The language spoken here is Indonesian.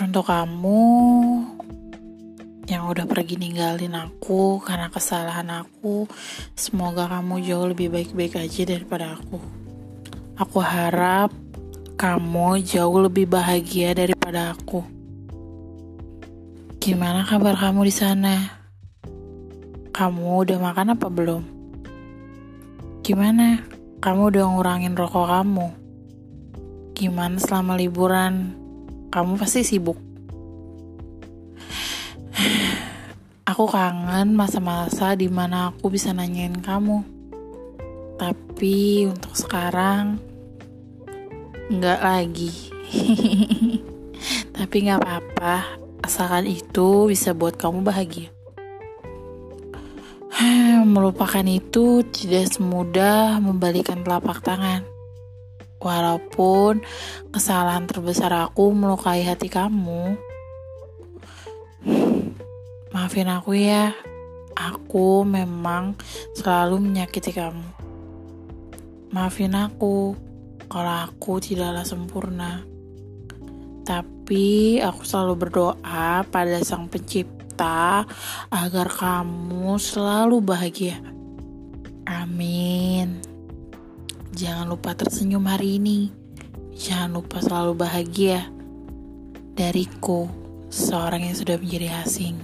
Untuk kamu yang udah pergi ninggalin aku karena kesalahan aku, semoga kamu jauh lebih baik-baik aja daripada aku. Aku harap kamu jauh lebih bahagia daripada aku. Gimana kabar kamu di sana? Kamu udah makan apa belum? Gimana? Kamu udah ngurangin rokok kamu? Gimana selama liburan? Kamu pasti sibuk. Aku kangen masa-masa di mana aku bisa nanyain kamu. Tapi untuk sekarang, nggak lagi. Tapi nggak apa-apa, asalkan itu bisa buat kamu bahagia. Melupakan itu tidak semudah membalikan telapak tangan. Walaupun kesalahan terbesar aku melukai hati kamu, maafin aku ya. Aku memang selalu menyakiti kamu. Maafin aku kalau aku tidaklah sempurna. Tapi aku selalu berdoa pada Sang Pencipta agar kamu selalu bahagia. Amin. Jangan lupa tersenyum hari ini. Jangan lupa selalu bahagia. Dariku, seorang yang sudah menjadi asing.